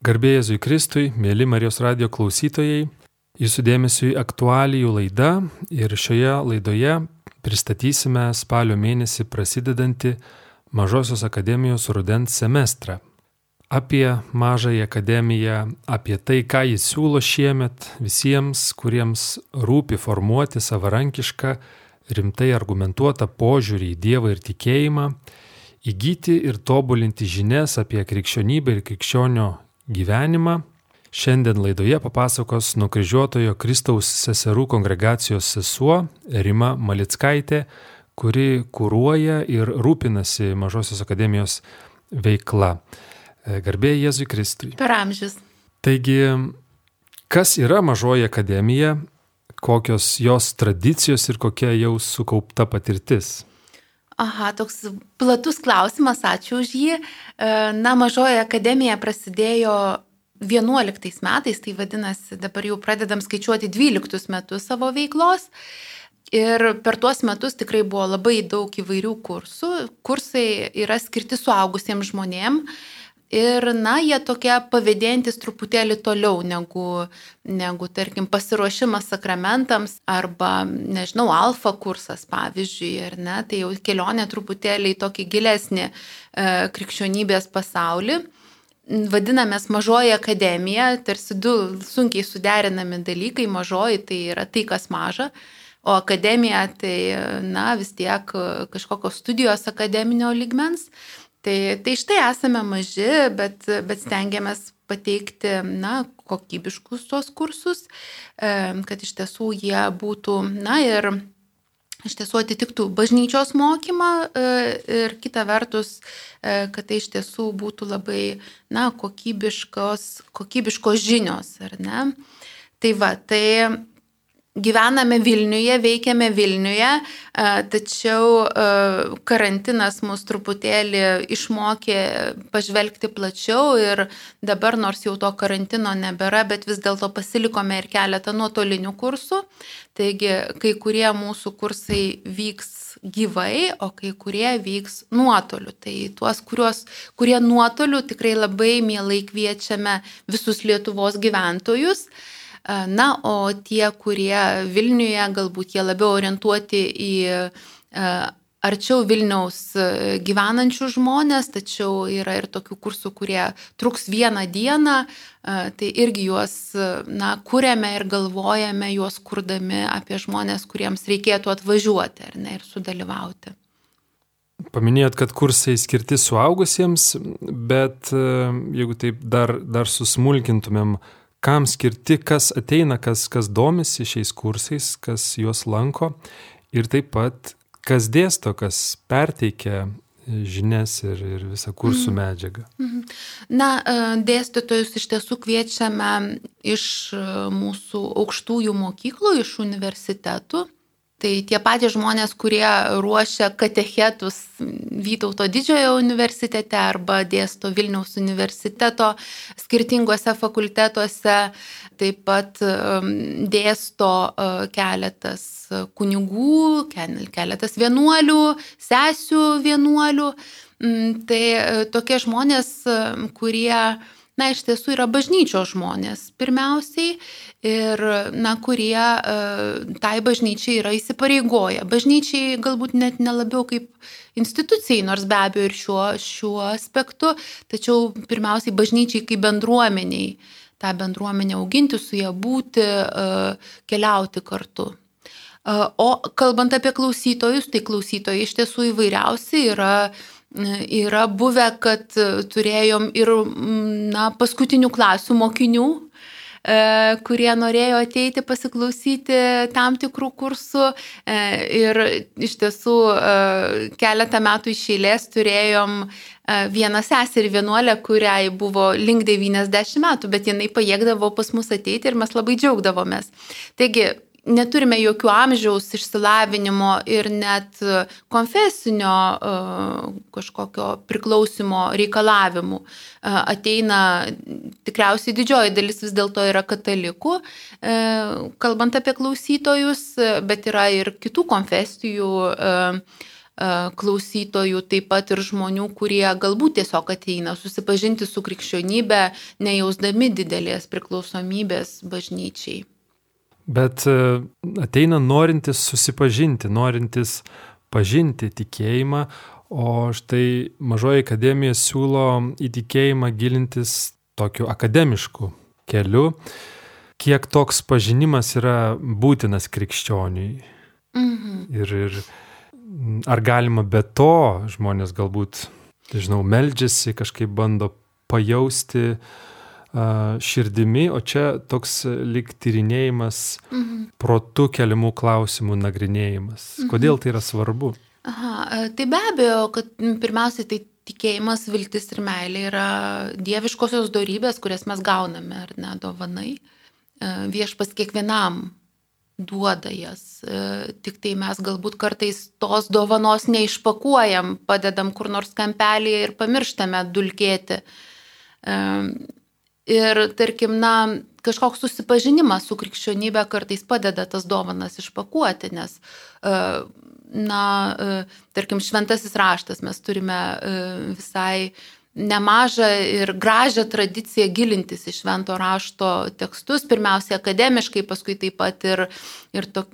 Garbėjai Jėzui Kristui, mėly Marijos radio klausytojai, jūsų dėmesio į aktualijų laidą ir šioje laidoje pristatysime spalio mėnesį prasidedantį Mažosios akademijos rudens semestrą. Apie Mažąją akademiją, apie tai, ką jis siūlo šiemet visiems, kuriems rūpi formuoti savarankišką, rimtai argumentuotą požiūrį į Dievą ir tikėjimą, įgyti ir tobulinti žinias apie krikščionybę ir krikščionio gyvenimą. Šiandien laidoje papasakos nukryžiuotojo Kristaus seserų kongregacijos sesuo Rima Malickaitė, kuri kūruoja ir rūpinasi Mažosios akademijos veikla. E, Garbėjai Jėzui Kristui. Per amžius. Taigi, kas yra Mažoji akademija, kokios jos tradicijos ir kokia jau sukaupta patirtis? Aha, toks platus klausimas, ačiū už jį. E, na, mažoji akademija prasidėjo 11 metais, tai vadinasi, dabar jau pradedam skaičiuoti 12 metus savo veiklos. Ir per tuos metus tikrai buvo labai daug įvairių kursų. Kursai yra skirti suaugusiems žmonėms Ir, na, jie tokie pavėdėjantis truputėlį toliau negu, negu, tarkim, pasiruošimas sakramentams arba, nežinau, alfa kursas, pavyzdžiui, ar ne, tai jau kelionė truputėlį į tokį gilesnį e, krikščionybės pasaulį. Vadinamės mažoji akademija, tarsi du sunkiai suderinami dalykai, mažoji tai yra tai, kas maža, o akademija tai, na, vis tiek kažkokios studijos akademinio ligmens. Tai, tai štai esame maži, bet, bet stengiamės pateikti na, kokybiškus tuos kursus, kad iš tiesų jie būtų, na ir iš tiesų atitiktų bažnyčios mokymą e, ir kita vertus, e, kad tai iš tiesų būtų labai, na, kokybiškos, kokybiškos žinios, ar ne? Tai va, tai Gyvename Vilniuje, veikiame Vilniuje, tačiau karantinas mus truputėlį išmokė pažvelgti plačiau ir dabar nors jau to karantino nebėra, bet vis dėlto pasilikome ir keletą nuotolinių kursų. Taigi kai kurie mūsų kursai vyks gyvai, o kai kurie vyks nuotoliu. Tai tuos, kuriuos, kurie nuotoliu tikrai labai mielai kviečiame visus Lietuvos gyventojus. Na, o tie, kurie Vilniuje, galbūt jie labiau orientuoti į arčiau Vilniaus gyvenančių žmonės, tačiau yra ir tokių kursų, kurie truks vieną dieną, tai irgi juos, na, kūrėme ir galvojame juos kurdami apie žmonės, kuriems reikėtų atvažiuoti ar ne ir sudalyvauti. Paminėjot, kad kursai skirti suaugusiems, bet jeigu taip dar, dar susmulkintumėm, kam skirti, kas ateina, kas, kas domisi šiais kursais, kas juos lanko ir taip pat kas dėsto, kas perteikia žinias ir, ir visą kursų mhm. medžiagą. Mhm. Na, e, dėstytojus iš tiesų kviečiame iš e, mūsų aukštųjų mokyklų, iš universitetų. Tai tie patys žmonės, kurie ruošia katechetus Vytauto didžiojo universitete arba dėsto Vilniaus universiteto skirtingose fakultetuose, taip pat um, dėsto uh, keletas kunigų, keletas vienuolių, sesių vienuolių. Mm, tai uh, tokie žmonės, um, kurie na, iš tiesų yra bažnyčios žmonės pirmiausiai ir, na, kurie e, tai bažnyčiai yra įsipareigoję. Bažnyčiai galbūt net nelabiau kaip institucijai, nors be abejo ir šiuo, šiuo aspektu, tačiau pirmiausiai bažnyčiai kaip bendruomeniai, tą bendruomenę auginti, su ją būti, e, keliauti kartu. E, o kalbant apie klausytojus, tai klausytojai iš tiesų įvairiausi yra Yra buvę, kad turėjom ir na, paskutinių klasių mokinių, e, kurie norėjo ateiti pasiklausyti tam tikrų kursų. E, ir iš tiesų e, keletą metų iš eilės turėjom vieną seserį vienuolę, kuriai buvo link 90 metų, bet jinai pajėgdavo pas mus ateiti ir mes labai džiaugdavomės. Taigi, neturime jokių amžiaus išsilavinimo ir net konfesinio e, kažkokio priklausimo reikalavimų. E, ateina tikriausiai didžioji dalis vis dėlto yra katalikų, e, kalbant apie klausytojus, bet yra ir kitų konfesijų klausytojų, taip pat ir žmonių, kurie galbūt tiesiog ateina susipažinti su krikščionybė, nejausdami didelės priklausomybės bažnyčiai. Bet e, ateina norintis susipažinti, norintis pažinti tikėjimą, o štai mažoji akademija siūlo į tikėjimą gilintis tokiu akademišku keliu. Kiek toks pažinimas yra būtinas krikščioniui? Mhm. Ir, ir ar galima be to žmonės galbūt, žinau, meldžiasi, kažkaip bando pajausti uh, širdimi, o čia toks lik tyrinėjimas, mhm. protų keliamų klausimų nagrinėjimas. Mhm. Kodėl tai yra svarbu? Aha, tai be abejo, kad pirmiausiai tai tikėjimas, viltis ir meilė yra dieviškosios darybės, kurias mes gauname, ar ne, dovanai. Viešpas kiekvienam duoda jas. E, tik tai mes galbūt kartais tos dovanos neišpakuojam, padedam kur nors kampelėje ir pamirštame dulkėti. E, ir tarkim, na, kažkoks susipažinimas su krikščionybė kartais padeda tas dovanas išpakuoti, nes, e, na, tarkim, šventasis raštas mes turime visai nemažą ir gražią tradiciją gilintis į švento rašto tekstus, pirmiausia akademiškai, paskui taip pat ir, ir to,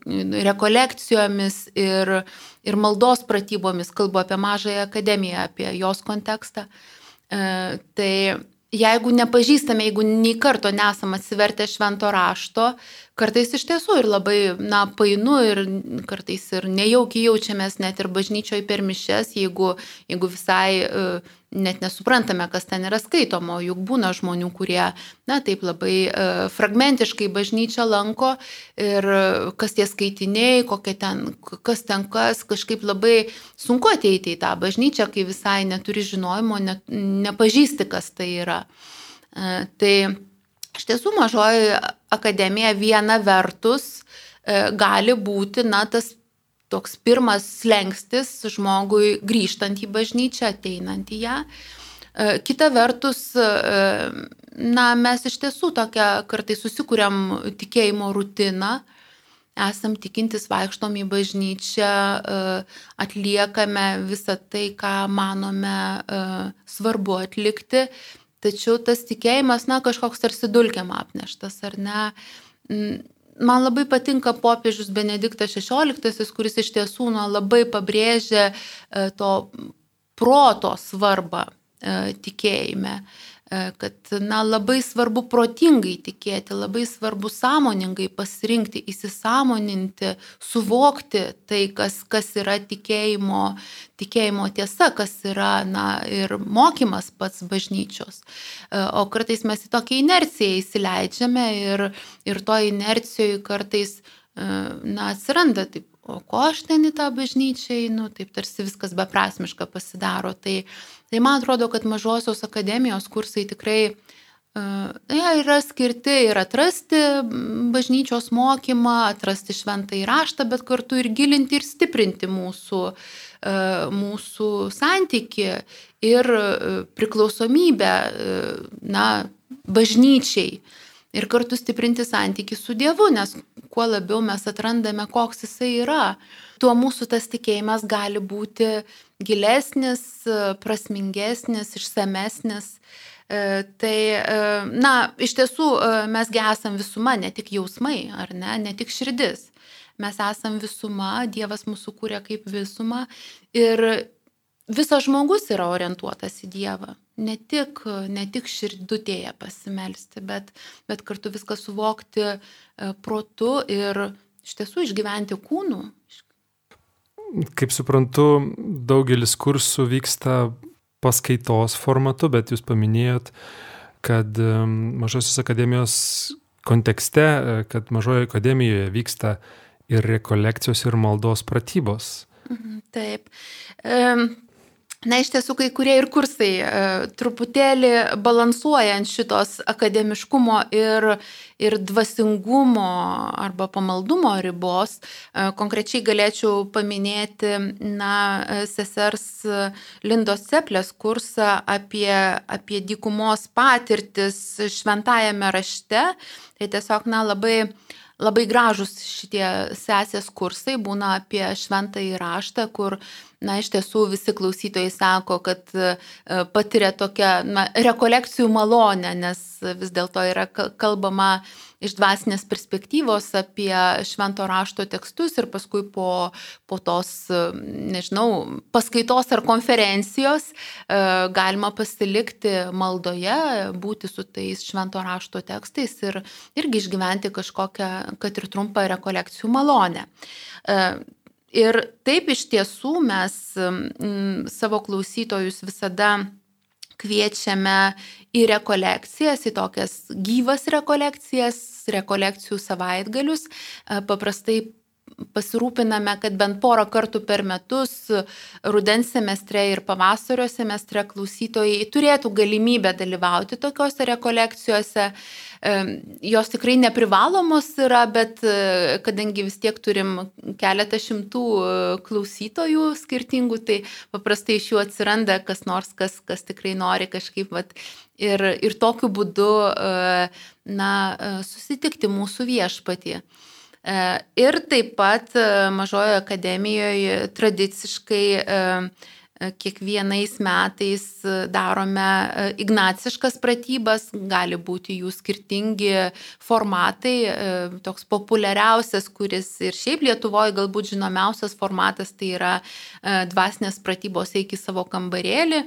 rekolekcijomis, ir, ir maldos pratybomis, kalbu apie mažąją akademiją, apie jos kontekstą. E, tai jeigu nepažįstame, jeigu nei karto nesam atsivertę švento rašto, kartais iš tiesų ir labai, na, painu ir kartais ir nejaukiai jaučiamės net ir bažnyčioje per mišes, jeigu, jeigu visai uh, net nesuprantame, kas ten yra skaitoma, juk būna žmonių, kurie, na, taip labai uh, fragmentiškai bažnyčią lanko ir uh, kas tie skaitiniai, kokie ten, kas ten kas, kažkaip labai sunku ateiti į tą bažnyčią, kai visai neturi žinojimo, net, nepažįsti, kas tai yra. Uh, tai Iš tiesų, mažoji akademija viena vertus e, gali būti, na, tas toks pirmas slengstis žmogui grįžtant į bažnyčią, ateinant į ją. E, kita vertus, e, na, mes iš tiesų tokią kartai susikūrėm tikėjimo rutiną, esam tikintis, vaikštom į bažnyčią, atliekame visą tai, ką manome svarbu atlikti Tačiau tas tikėjimas, na, kažkoks tarsi dulkiam apneštas, ar ne? Mm, man labai patinka popiežius Benediktas XVI, kuris iš tiesų na, labai pabrėžia e, to proto svarbą e, tikėjime. E, kad na, labai svarbu protingai tikėti, labai svarbu sąmoningai pasirinkti, įsisamoninti, suvokti tai, kas, kas yra tikėjimo, tikėjimo tiesa, kas yra na, ir mokymas pats bažnyčios. E, o kartais mes į tokią inerciją įsileidžiame ir, ir to inercijoje kartais e, na, atsiranda taip, o ko aš ten į tą bažnyčią einu, taip tarsi viskas beprasmiška pasidaro. Tai, tai man atrodo, kad mažosios akademijos kursai tikrai uh, ja, yra skirti ir atrasti bažnyčios mokymą, atrasti šventą įraštą, bet kartu ir gilinti ir stiprinti mūsų, uh, mūsų santyki ir uh, priklausomybę, na, bažnyčiai. Ir kartu stiprinti santyki su Dievu, nes kuo labiau mes atrandame, koks jisai yra, tuo mūsų tas tikėjimas gali būti gilesnis, prasmingesnis, išsamesnis. E, tai, e, na, iš tiesų e, mesgi esam visuma, ne tik jausmai, ar ne, ne tik širdis. Mes esam visuma, Dievas mūsų kūrė kaip visuma ir visas žmogus yra orientuotas į Dievą ne tik, ne tik širdutėje pasimelsti, bet, bet kartu viską suvokti protu ir iš tiesų išgyventi kūnų. Kaip suprantu, daugelis kursų vyksta paskaitos formatu, bet jūs paminėjot, kad e, Mažosios akademijos kontekste, e, kad Mažojoje akademijoje vyksta ir rekolekcijos, ir maldos pratybos. Mhm, taip. Na, iš tiesų, kai kurie ir kursai e, truputėlį balansuojant šitos akademiškumo ir, ir dvasingumo arba pamaldumo ribos. E, konkrečiai galėčiau paminėti, na, sesers Lindos Ceplės kursą apie, apie dykumos patirtis šventajame rašte. Tai tiesiog, na, labai labai gražus šitie sesės kursai būna apie šventąjį raštą, kur na, iš tiesų visi klausytojai sako, kad patiria tokią na, rekolekcijų malonę, nes vis dėlto yra kalbama iš dvasinės perspektyvos apie švento rašto tekstus ir paskui po, po tos, nežinau, paskaitos ar konferencijos e, galima pasilikti maldoje, būti su tais švento rašto tekstais ir irgi išgyventi kažkokią, kad ir trumpą rekolekcijų malonę. Ir taip iš tiesų mes m, savo klausytojus visada kviečiame į rekolekcijas, į tokias gyvas rekolekcijas, rekolekcijų savaitgalius. E, paprastai pasirūpiname, kad bent porą kartų per metus rudens semestre ir pavasario semestre klausytojai turėtų galimybę dalyvauti tokiuose rekolekcijose. Jos tikrai neprivalomos yra, bet e, kadangi vis tiek turim keletą šimtų e, klausytojų skirtingų, tai paprastai iš jų atsiranda kas nors, kas, kas tikrai nori kažkaip vat, ir, ir tokiu būdu na, susitikti mūsų viešpatį. E, ir taip pat e, Mažojo akademijoje tradiciškai e, kiekvienais metais darome ignaciškas pratybas, gali būti jų skirtingi formatai. Toks populiariausias, kuris ir šiaip Lietuvoje galbūt žinomiausias formatas, tai yra dvasinės pratybos eik į savo kambarėlį.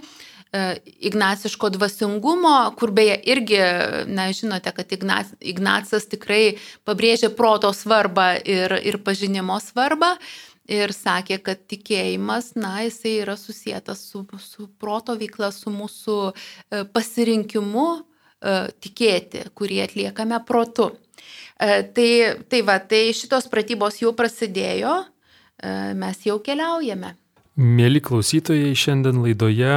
E, ignaciško dvasingumo, kur beje irgi, na, žinote, kad Ignac, Ignacas tikrai pabrėžė proto svarbą ir, ir pažinimo svarbą. Ir sakė, kad tikėjimas, na, jisai yra susijęs su, su proto veikla, su mūsų e, pasirinkimu e, tikėti, kurį atliekame protu. Tai, tai va, tai šitos pratybos jau prasidėjo, mes jau keliaujame. Mėly klausytojai, šiandien laidoje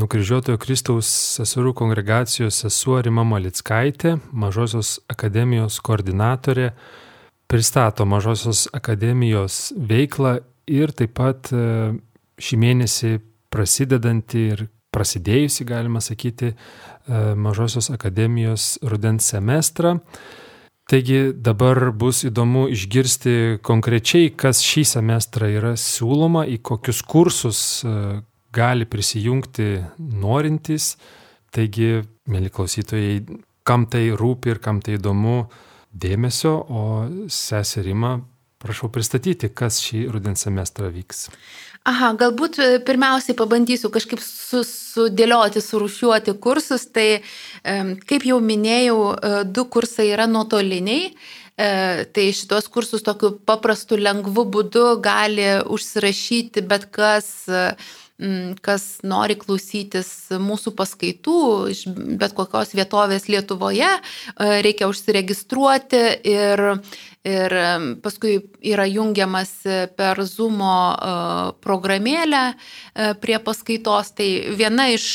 Nukryžiuotojo Kristaus seserų kongregacijos sesuo Rima Malickaitė, Mažosios akademijos koordinatorė, pristato Mažosios akademijos veiklą ir taip pat e, šį mėnesį prasidedantį ir prasidėjusi, galima sakyti, e, Mažosios akademijos rudens semestrą. Taigi dabar bus įdomu išgirsti konkrečiai, kas šį semestrą yra siūloma, į kokius kursus e, gali prisijungti norintys. Taigi, mėly klausytojai, kam tai rūpi ir kam tai įdomu, dėmesio, o seserima, prašau pristatyti, kas šį rudens semestrą vyks. Aha, galbūt e, pirmiausiai pabandysiu kažkaip sudėlioti, surušiuoti kursus. Tai, kaip jau minėjau, e, du kursai yra nuotoliniai. E, tai šitos kursus tokiu paprastu, lengvu būdu gali užsirašyti bet kas kas nori klausytis mūsų paskaitų iš bet kokios vietovės Lietuvoje, e, reikia užsiregistruoti ir, ir paskui yra jungiamas per Zoom e, programėlę e, prie paskaitos. Tai viena iš,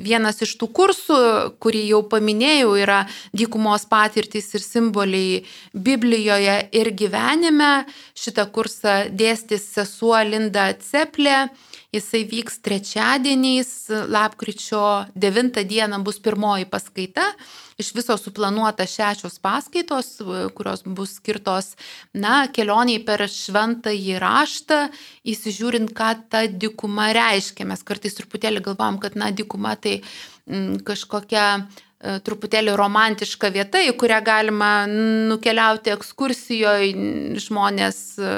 vienas iš tų kursų, kurį jau paminėjau, yra dykumos patirtys ir simboliai Biblijoje ir gyvenime. Šitą kursą dėstys sesuo Linda Ceplė. Jisai vyks trečiadieniais, lapkričio 9 dieną bus pirmoji paskaita. Iš viso suplanuota šešios paskaitos, kurios bus skirtos, na, kelioniai per šventąjį raštą, įsižiūrint, ką ta dikuma reiškia. Mes kartais truputėlį galvom, kad, na, dikuma tai m, kažkokia E, truputėlį romantiška vieta, į kurią galima nukeliauti ekskursijoje, žmonės e,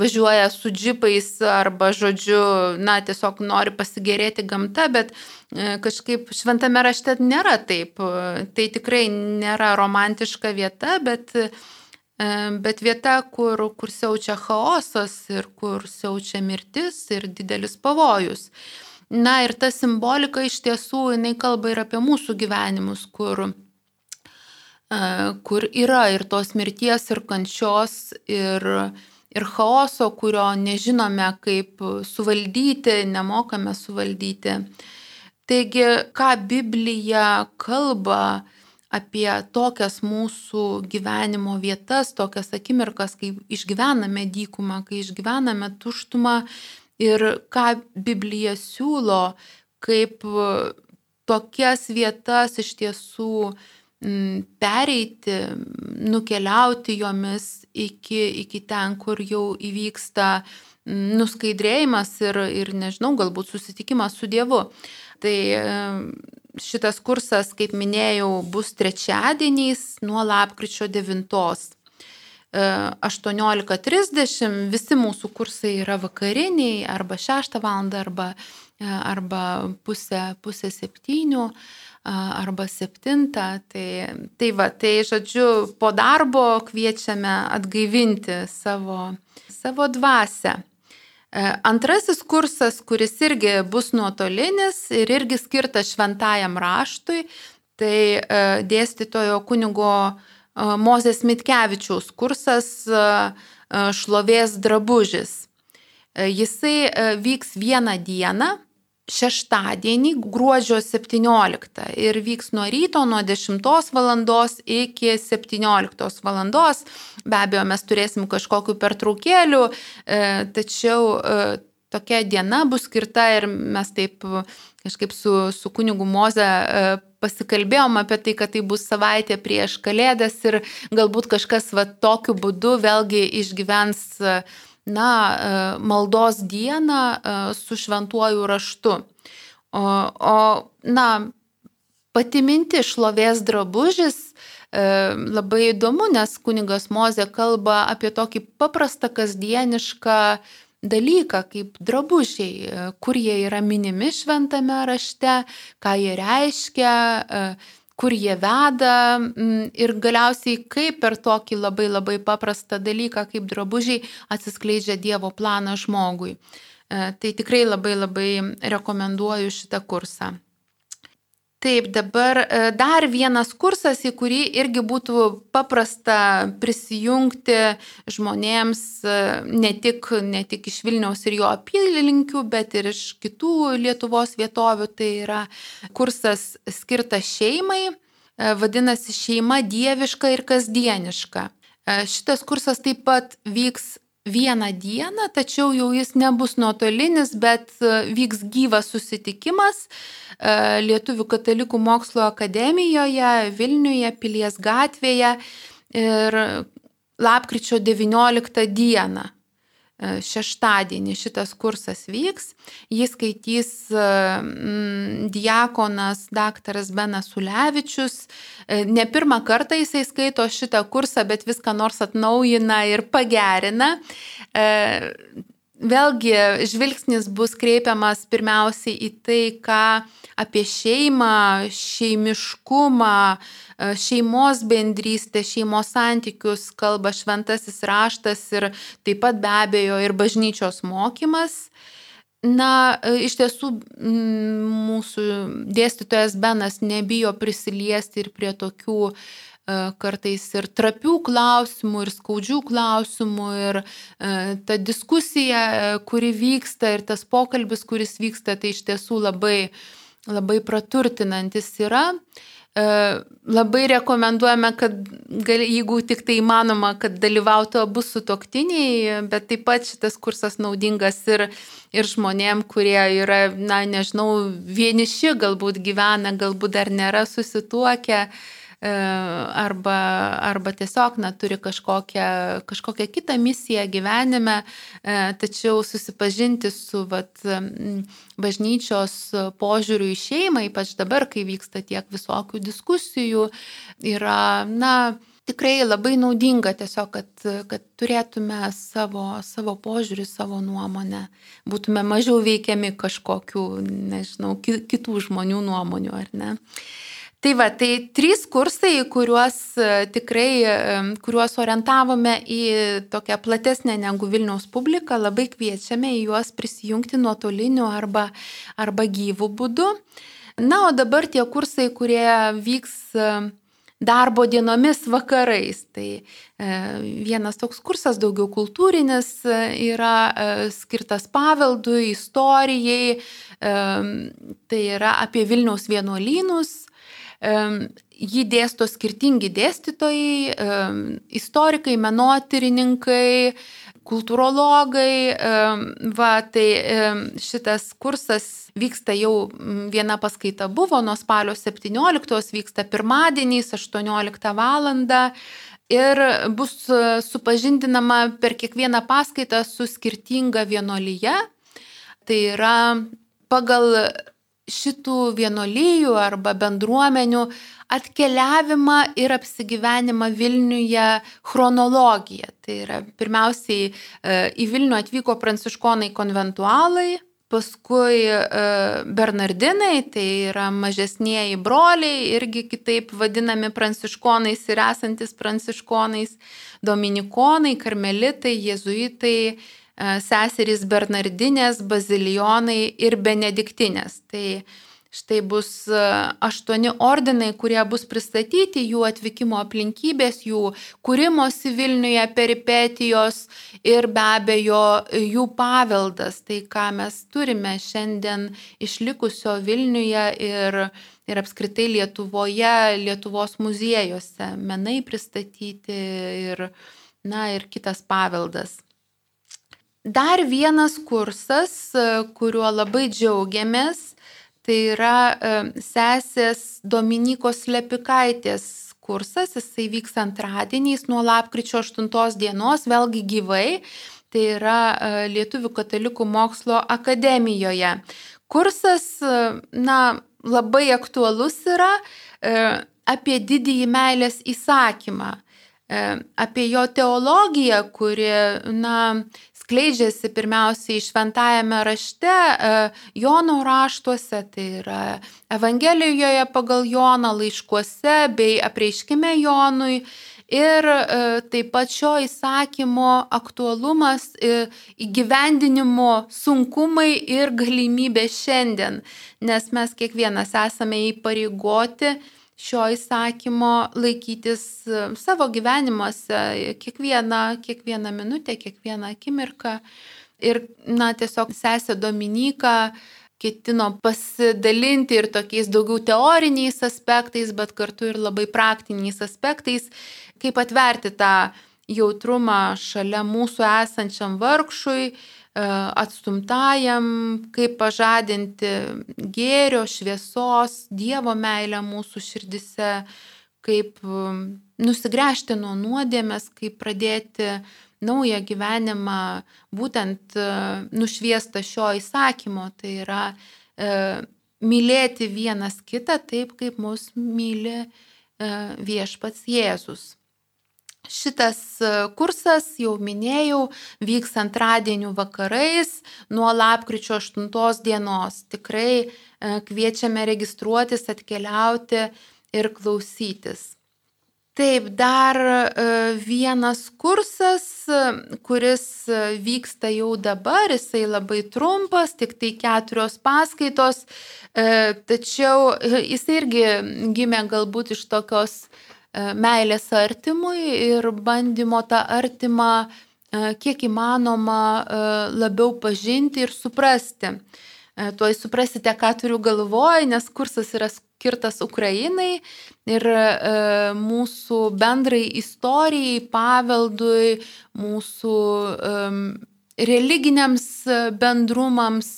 važiuoja su džipais arba, žodžiu, na, tiesiog nori pasigėrėti gamta, bet e, kažkaip šventame rašte nėra taip. Tai tikrai nėra romantiška vieta, bet, bet vieta, kur, kur siaučia chaosas ir kur siaučia mirtis ir didelis pavojus. Na ir ta simbolika iš tiesų, jinai kalba ir apie mūsų gyvenimus, kur, e, kur yra ir tos mirties, ir kančios, ir, ir chaoso, kurio nežinome kaip suvaldyti, nemokame suvaldyti. Taigi, ką Biblija kalba apie tokias mūsų gyvenimo vietas, tokias akimirkas, kai išgyvename dykumą, kai išgyvename tuštumą, ir ką Biblija siūlo, kaip e, tokias vietas iš tiesų pereiti, nukeliauti jomis iki, iki ten, kur jau įvyksta nuskaidrėjimas ir, ir nežinau, galbūt susitikimas su Dievu. Tai šitas kursas, kaip minėjau, bus trečiadieniais nuo lapkričio 9. 18.30 visi mūsų kursai yra vakariniai arba 6 val. arba, arba pusę, pusę septynių arba septintą. Tai, tai va, tai žodžiu, po darbo kviečiame atgaivinti savo, savo dvasę. E, antrasis kursas, kuris irgi bus nuotolinis ir irgi skirtas šventajam raštui, tai e, dėstytojo kunigo e, Mozės Mitkevičiaus kursas šlovės drabužis. Jisai vyks vieną dieną, šeštadienį, gruodžio 17 ir vyks nuo ryto nuo 10 val. iki 17 val. Be abejo, mes turėsim kažkokiu pertraukėliu, e, tačiau e, tokia diena bus skirta ir mes taip kažkaip su, su kunigu Moze e, pasikalbėjom apie tai, kad tai bus savaitė prieš Kalėdas ir galbūt kažkas va tokiu būdu vėlgi išgyvens na, maldos dieną e, su šventuoju raštu. O, o na, pati minti šlovės drabužis e, labai įdomu, nes kunigas Mozė kalba apie tokį paprastą kasdienišką dalyką kaip drabužiai, kur jie yra minimi šventame rašte, ką jie reiškia, kur jie veda mm, ir galiausiai kaip per tokį labai labai paprastą dalyką kaip drabužiai atsiskleidžia Dievo planas žmogui. E, tai tikrai labai labai rekomenduoju šitą kursą. Taip, dabar e, dar vienas kursas, į kurį irgi būtų paprasta prisijungti žmonėms e, ne tik, ne tik iš Vilniaus ir jo apylinkių, bet ir iš kitų Lietuvos vietovių. Tai yra kursas skirtas šeimai, e, vadinasi šeima dieviška ir kasdieniška. Šitas kursas taip pat vyks vieną dieną, tačiau jau jis nebus nuotolinis, bet vyks gyvas susitikimas E, Lietuvių katalikų mokslo akademijoje Vilniuje, Pilies gatvėje ir lapkričio 19 dieną. E, šeštadienį šitas kursas vyks, jis skaitys mm, diakonas daktaras Benas Ulevičius. Ne pirmą kartą jisai skaito šitą kursą, bet viską nors atnaujina ir pagerina vėlgi žvilgsnis bus kreipiamas pirmiausiai į tai, ką apie šeimą, šeimiškumą, e, šeimos bendrystę, šeimos santykius kalba šventasis raštas ir taip pat be abejo ir bažnyčios mokymas. Na, e, iš tiesų mūsų dėstytojas Benas nebijo prisiliesti ir prie tokių uh, kartais ir trapių klausimų, ir skaudžių klausimų, ir e, ta diskusija, e, kuri vyksta, ir tas pokalbis, kuris vyksta, tai iš tiesų labai, labai praturtinantis yra. Labai rekomenduojame, kad gal, jeigu tik tai įmanoma, kad dalyvautų abu sutoktiniai, bet taip pat šitas kursas naudingas ir, ir žmonėm, kurie yra, na, nežinau, vieniši galbūt gyvena, galbūt dar nėra susituokę. E, arba, arba tiesiog na, turi kažkokią, kažkokią kitą misiją gyvenime, e, tačiau susipažinti su vat, bažnyčios požiūriu į šeimą, ypač dabar, kai vyksta tiek visokių diskusijų, yra, na, tikrai labai naudinga tiesiog, kad, kad turėtume savo, savo požiūrį, savo nuomonę, būtume mažiau veikiami kažkokių, nežinau, kitų žmonių nuomonių, ar ne. Tai va, tai trys kursai, kuriuos e, tikrai, e, kuriuos orientavome į tokią platesnę negu Vilniaus publiką, labai kviečiame į juos prisijungti nuotoliniu arba, arba gyvų būdu. Na, o dabar tie kursai, kurie vyks e, darbo dienomis vakarais. Tai vienas toks kursas, daugiau kultūrinis, yra skirtas paveldui, istorijai, tai yra apie Vilniaus vienuolynus Jį dėsto skirtingi dėstytojai, istorikai, menotyrininkai, kultūrologai. Va, tai šitas kursas vyksta jau viena paskaita buvo, nuo spalio 17 vyksta pirmadieniais 18 val. ir bus supažindinama per kiekvieną paskaitą su skirtinga vienolyje. Tai yra pagal šitų vienolyjų arba bendruomenių atkeliavimą ir apsigyvenimą Vilniuje chronologiją. Tai yra pirmiausiai e, į Vilnių atvyko pranciškonai konventualai, paskui e, Bernardinai, tai yra mažesnieji broliai, irgi kitaip vadinami pranciškonais ir esantis pranciškonais, dominikonai, karmelitai, jėzuitai, e, seserys Bernardinės, bazilionai ir benediktinės. Tai Štai bus e, aštuoni ordinai, kurie bus pristatyti, jų atvykimo aplinkybės, jų kūrimosi Vilniuje peripetijos ir be abejo jų paveldas, tai ką mes turime šiandien išlikusio Vilniuje ir, ir apskritai Lietuvoje, Lietuvos muziejuose, menai pristatyti ir, na, ir kitas paveldas. Dar vienas kursas, kuriuo labai džiaugiamės, Tai yra sesės Dominikos Lepikaitės kursas, jisai vyks antradieniais nuo lapkričio 8 dienos, vėlgi gyvai. Tai yra Lietuvių katalikų mokslo akademijoje. Kursas, na, labai aktualus yra apie didįjį meilės įsakymą, apie jo teologiją, kuri, na, skleidžiasi pirmiausiai šventajame rašte, e, Jono raštuose, tai yra Evangelijoje pagal Joną laiškuose bei apreiškime Jonui. Ir e, taip pat šio įsakymo aktualumas, e, įgyvendinimo sunkumai ir galimybė šiandien, nes mes kiekvienas esame įpareigoti šio įsakymo laikytis e, savo gyvenimuose kiekvieną, kiekvieną minutę, kiekvieną akimirką. Ir, na, tiesiog sesė Dominika ketino pasidalinti ir tokiais daugiau teoriniais aspektais, bet kartu ir labai praktiniais aspektais, kaip atverti tą jautrumą šalia mūsų esančiam vargšui, atstumtajam, kaip pažadinti gėrio, šviesos, Dievo meilę mūsų širdise, kaip nusigręžti nuo nuodėmės, kaip pradėti naują gyvenimą būtent e, nušviestą šio įsakymo, tai yra e, mylėti vienas kitą taip, kaip mus myli viešpats Jėzus. Šitas e, kursas, jau minėjau, vyks antradienių vakarais nuo lapkričio 8 dienos. Tikrai e, kviečiame registruotis, atkeliauti ir klausytis. Taip, dar e, vienas kursas, kuris vyksta jau dabar, jisai labai trumpas, tik tai keturios paskaitos, tačiau jisai irgi gimė galbūt iš tokios meilės artimui ir bandymo tą artimą e, kiek įmanoma e, labiau pažinti ir suprasti. Tuoj suprasite, ką turiu galvoj, nes kursas yra skirtas Ukrainai ir mūsų bendrai istorijai, paveldui, mūsų religiniams bendrumams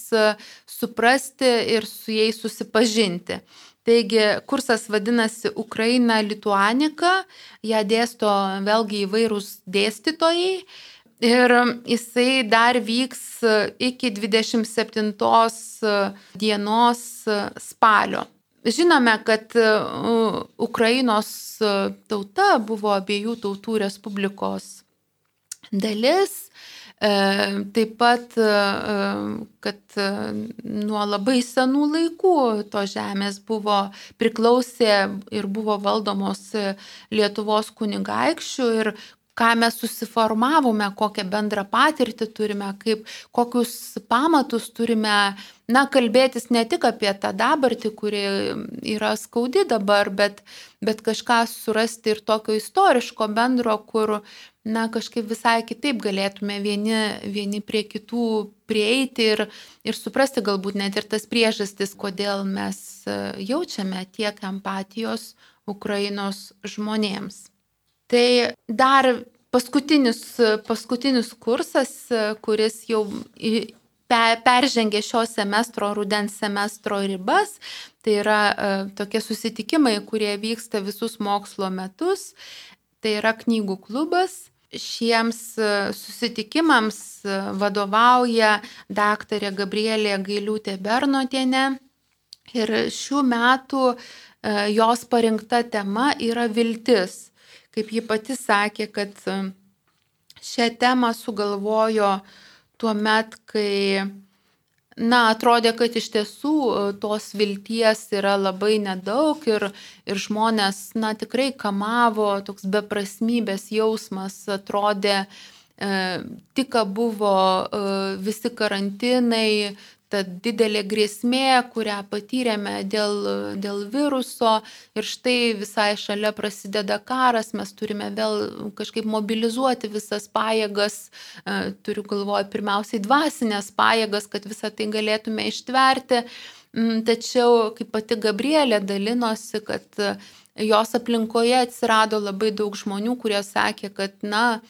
suprasti ir su jais susipažinti. Taigi kursas vadinasi Ukraina Lituanika, ją dėsto vėlgi įvairūs dėstytojai. Ir jisai dar vyks iki 27 dienos spalio. Žinome, kad Ukrainos tauta buvo abiejų tautų respublikos dalis taip pat, e, kad e, nuo labai senų laikų to žemės buvo priklausė ir buvo valdomos Lietuvos kunigaikščių ir ką mes susiformavome, kokią bendrą patirtį turime, kaip, kokius pamatus turime, na, kalbėtis ne tik apie tą dabartį, kuri yra skaudi dabar, bet, bet kažką surasti ir tokio istoriško bendro, kur na, kažkaip visai kitaip galėtume vieni, vieni prie kitų prieiti ir, ir suprasti galbūt net ir tas priežastis, kodėl mes e, jaučiame tiek empatijos Ukrainos žmonėms. Tai dar paskutinis, paskutinis kursas, kuris jau peržengė šio semestro, rudens semestro ribas. Tai yra e, tokie susitikimai, kurie vyksta visus mokslo metus Tai yra knygų klubas. Šiems susitikimams vadovauja daktarė Gabrielė Gailiūtė Bernotienė. Ir šių metų jos parinkta tema yra viltis. Kaip ji pati sakė, kad šią temą sugalvojo tuo met, kai Na, atrodė, kad iš tiesų e, tos vilties yra labai nedaug ir, ir žmonės, na, tikrai kamavo, toks beprasmybės jausmas atrodė, e, tik buvo e, visi karantinai, ta didelė grėsmė, kurią patyrėme dėl, dėl viruso ir štai visai šalia prasideda karas, mes turime vėl kažkaip mobilizuoti visas pajėgas, e, turiu galvoje pirmiausiai dvasinės pajėgas, kad visą tai galėtume ištverti. Mm, tačiau, kaip pati Gabrielė dalinosi, kad e, jos aplinkoje atsirado labai daug žmonių, kurie sakė, kad, na,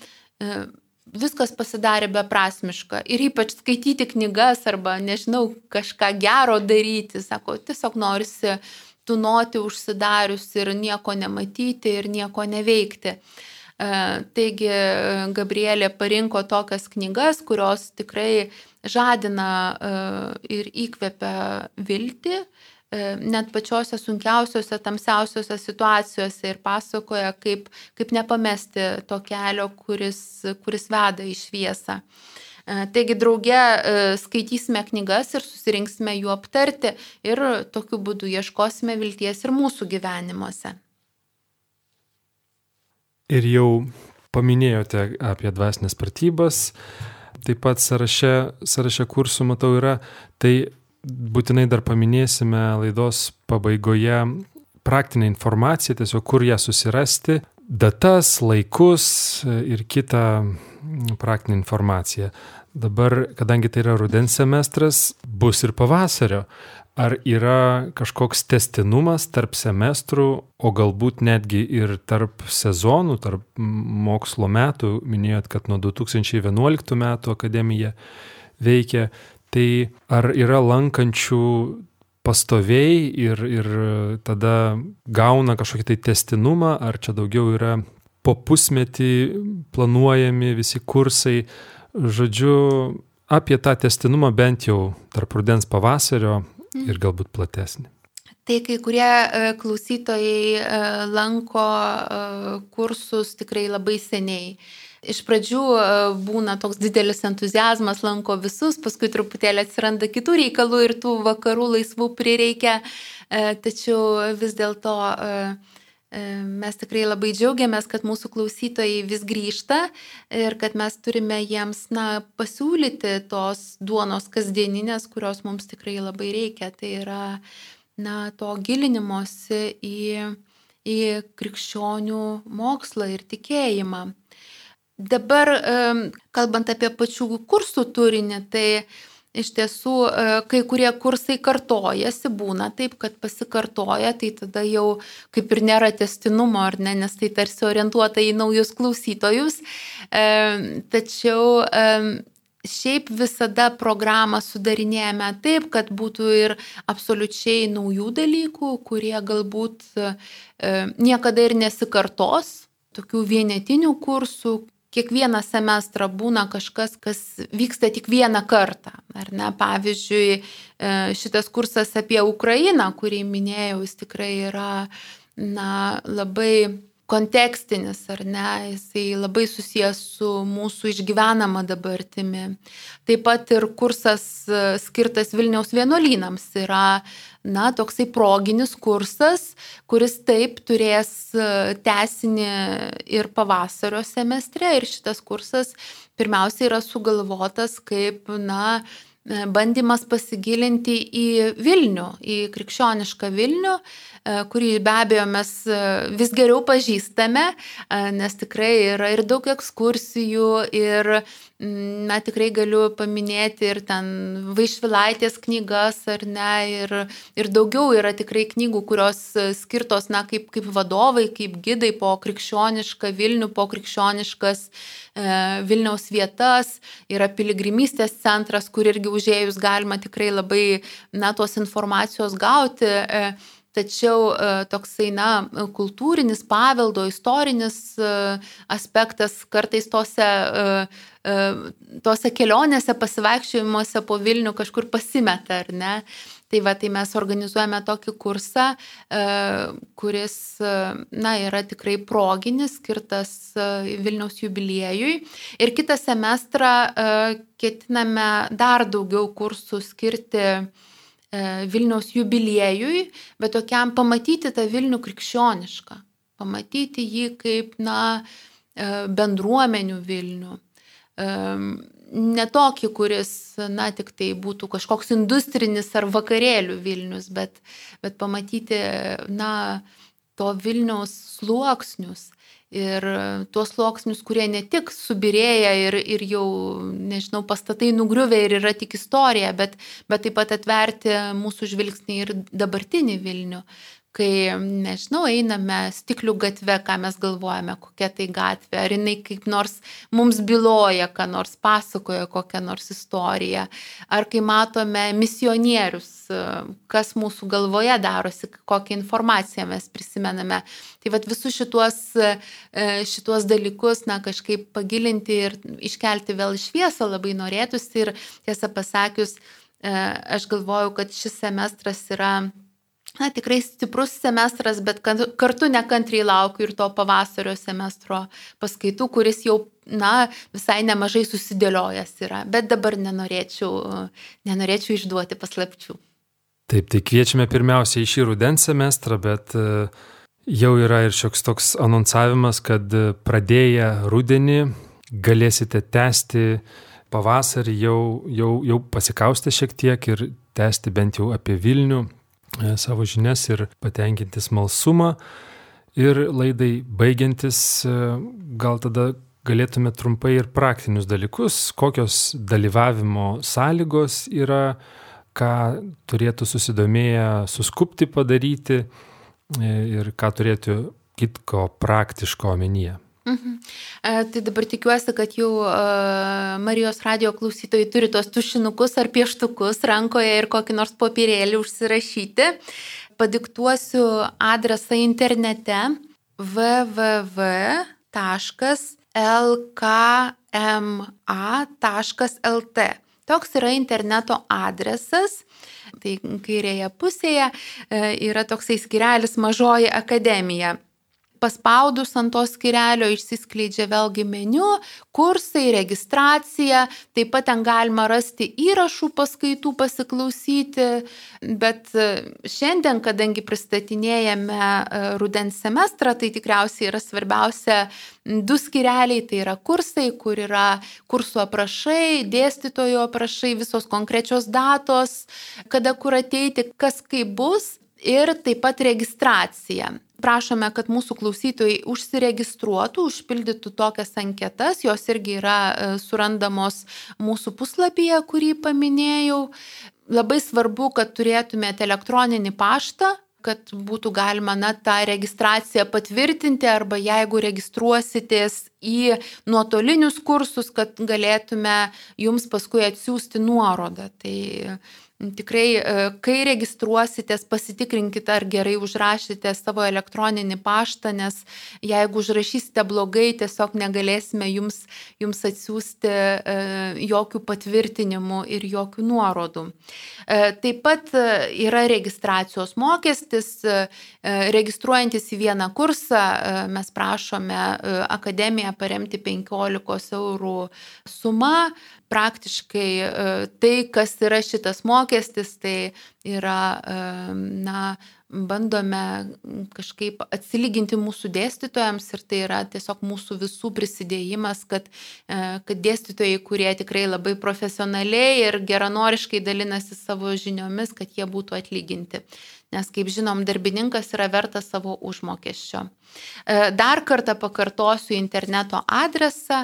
e, viskas pasidarė beprasmiška. Ir ypač skaityti knygas arba, nežinau, kažką gero daryti. Sako, tiesiog norisi tunoti užsidarius ir nieko nematyti ir nieko neveikti. E, taigi Gabrielė parinko tokias knygas, kurios tikrai žadina e, ir įkvepia viltį, net pačiose sunkiausiose, tamsiausiose situacijose ir pasakoja, kaip, kaip nepamesti to kelio, kuris, kuris veda į šviesą. E, taigi drauge e, skaitysime knygas ir susirinksime jų aptarti ir tokiu būdu ieškosime vilties ir mūsų gyvenimuose. Ir jau paminėjote apie dvasinės pratybas, taip pat sąraše, sąraše kursų matau yra, tai būtinai dar paminėsime laidos pabaigoje praktinę informaciją, tiesiog kur ją susirasti, datas, laikus ir kitą praktinę informaciją. Dabar, kadangi tai yra rudens semestras, bus ir pavasario. Ar yra kažkoks testinumas tarp semestrų, o galbūt netgi ir tarp sezonų, tarp mokslo metų? Minėjot, kad nuo 2011 metų akademija veikia. Tai ar yra lankančių pastoviai ir, ir tada gauna kažkokį tai testinumą, ar čia daugiau yra po pusmetį planuojami visi kursai. Žodžiu, apie tą testinumą bent jau tarp rudens pavasario mhm. ir galbūt platesnį. Tai kai kurie e, klausytojai e, lanko e, kursus tikrai labai seniai. Iš pradžių e, būna toks didelis entuzijazmas, lanko visus, paskui truputėlį atsiranda kitų reikalų ir tų vakarų laisvų prireikia, e, tačiau vis dėlto e, mes tikrai labai džiaugiamės, kad mūsų klausytojai vis grįžta ir kad mes turime jiems na, pasiūlyti tos duonos kasdieninės, kurios mums tikrai labai reikia. Tai yra na, to gilinimosi į, į krikščionių mokslą ir tikėjimą. Dabar, kalbant apie pačių kursų turinį, tai iš tiesų e, kai kurie kursai kartojasi, būna taip, kad pasikartoja, tai tada jau kaip ir nėra testinumo, ar ne, nes tai tarsi orientuota į naujus klausytojus. Tačiau šiaip visada programą sudarinėjame taip, kad būtų ir absoliučiai naujų dalykų, kurie galbūt niekada ir nesikartos, tokių vienetinių kursų, kiekvieną semestrą būna kažkas, kas vyksta tik vieną kartą. Ar ne? Pavyzdžiui, e, šitas kursas apie Ukrainą, kurį minėjau, jis tikrai yra na, labai kontekstinis, ar ne, jisai labai susijęs su mūsų išgyvenama dabartimi. Taip pat ir kursas e, skirtas Vilniaus vienuolynams yra, na, toksai proginis kursas, kuris taip turės e, tesinį ir pavasario semestre. Ir šitas kursas pirmiausia yra sugalvotas kaip, na, e, bandymas pasigilinti į Vilnių, į krikščionišką Vilnių E, kurį be abejo mes vis geriau pažįstame, nes tikrai yra ir daug ekskursijų, ir, na, tikrai galiu paminėti ir ten Vaišvilaitės knygas, ar ne, ir, ir daugiau yra tikrai knygų, kurios skirtos, na, kaip, kaip vadovai, kaip gidai po krikščionišką Vilnių, po krikščioniškas Vilniaus vietas, yra piligrimystės centras, kur irgi užėjus galima tikrai labai, na, tos informacijos gauti. Tačiau toksai, na, kultūrinis paveldo, istorinis aspektas kartais tose, tose kelionėse, pasivaikščiojimuose po Vilnių kažkur pasimeta, ar ne? Tai va, tai mes organizuojame tokį kursą, e, kuris, e, na, yra tikrai proginis, skirtas e, Vilniaus jubiliejui. Ir kitą semestrą ketiname dar daugiau kursų skirti Vilniaus jubiliejui, bet tokiam pamatyti tą Vilnių krikščionišką, pamatyti jį kaip, na, bendruomenių Vilnių ne tokį, kuris, na, tik tai būtų kažkoks industrinis ar vakarėlių Vilnius, bet, bet pamatyti, na, to Vilniaus sluoksnius. Ir tuos sluoksnius, kurie ne tik subirėja ir, ir jau, nežinau, pastatai nugriuvę ir yra tik istorija, bet, bet taip pat atverti mūsų žvilgsnį ir dabartinį Vilnių kai, nežinau, einame stiklių gatve, ką mes galvojame, kokia tai gatvė, ar jinai kaip nors mums byloja, ką nors pasakoja, kokią nors istoriją, ar kai matome misionierius, kas mūsų galvoje darosi, kokią informaciją mes prisimename. Tai vad visus šituos, šituos dalykus, na, kažkaip pagilinti ir iškelti vėl šviesą labai norėtųsi ir tiesą pasakius, aš galvoju, kad šis semestras yra na, tikrai stiprus semestras, bet kartu nekantriai laukiu ir to pavasario semestro paskaitų, kuris jau, na, visai nemažai susidėliojęs yra, bet dabar nenorėčiau, nenorėčiau išduoti paslapčių. Taip, tai kviečiame pirmiausia į šį rudens semestrą, bet e, jau yra ir šioks toks anonsavimas, kad pradėję rudenį galėsite tęsti pavasarį, jau, jau, jau pasikaustę šiek tiek ir tęsti bent jau apie Vilnių, E, savo žinias ir patenkinti smalsumą. Ir laidai baigiantis, e, gal tada galėtume trumpai ir praktinius dalykus, kokios dalyvavimo sąlygos yra, ką turėtų susidomėję suskupti padaryti e, ir ką turėtų kitko praktiško omenyje. Mhm. E, tai dabar tikiuosi, kad jau e, Marijos radio klausytojai turi tos tušinukus ar pieštukus rankoje ir kokį nors popierėlį užsirašyti. Padiktuosiu adresą internete www.lkma.lt. Toks yra interneto adresas. Tai kairėje pusėje e, yra toksai skirelis mažoji akademija paspaudus ant to skirelio išsiskleidžia vėlgi meniu, kursai, registracija, taip pat ten galima rasti įrašų paskaitų pasiklausyti, bet e, šiandien, kadangi pristatinėjame e, rudens semestrą, tai tikriausiai yra svarbiausia du skireliai, tai yra kursai, kur yra kursų aprašai, dėstytojų aprašai, visos konkrečios datos, kada kur ateiti, kas kaip bus ir taip pat registracija prašome, kad mūsų klausytojai užsiregistruotų, užpildytų tokias anketas, jos irgi yra e, surandamos mūsų puslapyje, kurį paminėjau. Labai svarbu, kad turėtumėte elektroninį paštą, kad būtų galima na, tą registraciją patvirtinti arba jeigu registruositės į nuotolinius kursus, kad galėtume jums paskui atsiųsti nuorodą. Tai Tikrai, e, kai registruositės, pasitikrinkite, ar gerai užrašysite savo elektroninį paštą, nes jeigu užrašysite blogai, tiesiog negalėsime jums, jums atsiųsti e, jokių patvirtinimų ir jokių nuorodų. E, taip pat yra registracijos mokestis. Registruojantis į vieną kursą, mes prašome akademiją paremti 15 eurų sumą praktiškai e, tai, kas yra šitas mokestis, tai yra, e, na, bandome kažkaip atsilyginti mūsų dėstytojams ir tai yra tiesiog mūsų visų prisidėjimas, kad, e, kad dėstytojai, kurie tikrai labai profesionaliai ir geranoriškai dalinasi savo žiniomis, kad jie būtų atlyginti nes, kaip žinom, darbininkas yra vertas savo užmokesčio. E, dar kartą pakartosiu interneto adresą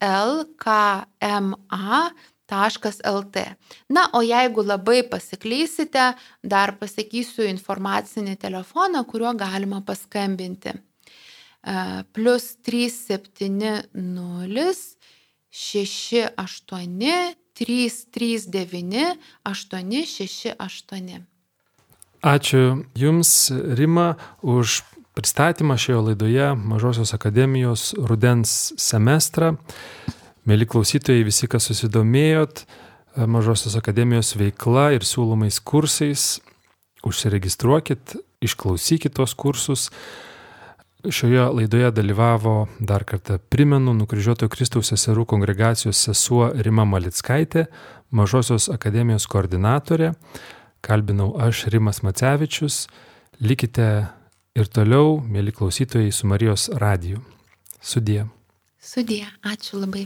lkma.lt. Na, o jeigu labai pasiklysite, dar pasakysiu informacinį telefoną, kuriuo galima paskambinti. E, plus 370 68 339 868. Ačiū Jums, Rima, už pristatymą šioje laidoje Mažosios akademijos rudens semestrą. Mėly klausytojai, visi, kas susidomėjot Mažosios akademijos veikla ir siūlomais kursais, užsiregistruokit, išklausykit tos kursus. Šioje laidoje dalyvavo dar kartą primenu nukryžiuotojo Kristaus seserų kongregacijos sesuo Rima Malickaitė, Mažosios akademijos koordinatorė. Kalbinau aš Rimas Macevičius. Likite ir toliau, mėly klausytojai, su Marijos radiju. Sudie. Sudie, ačiū labai.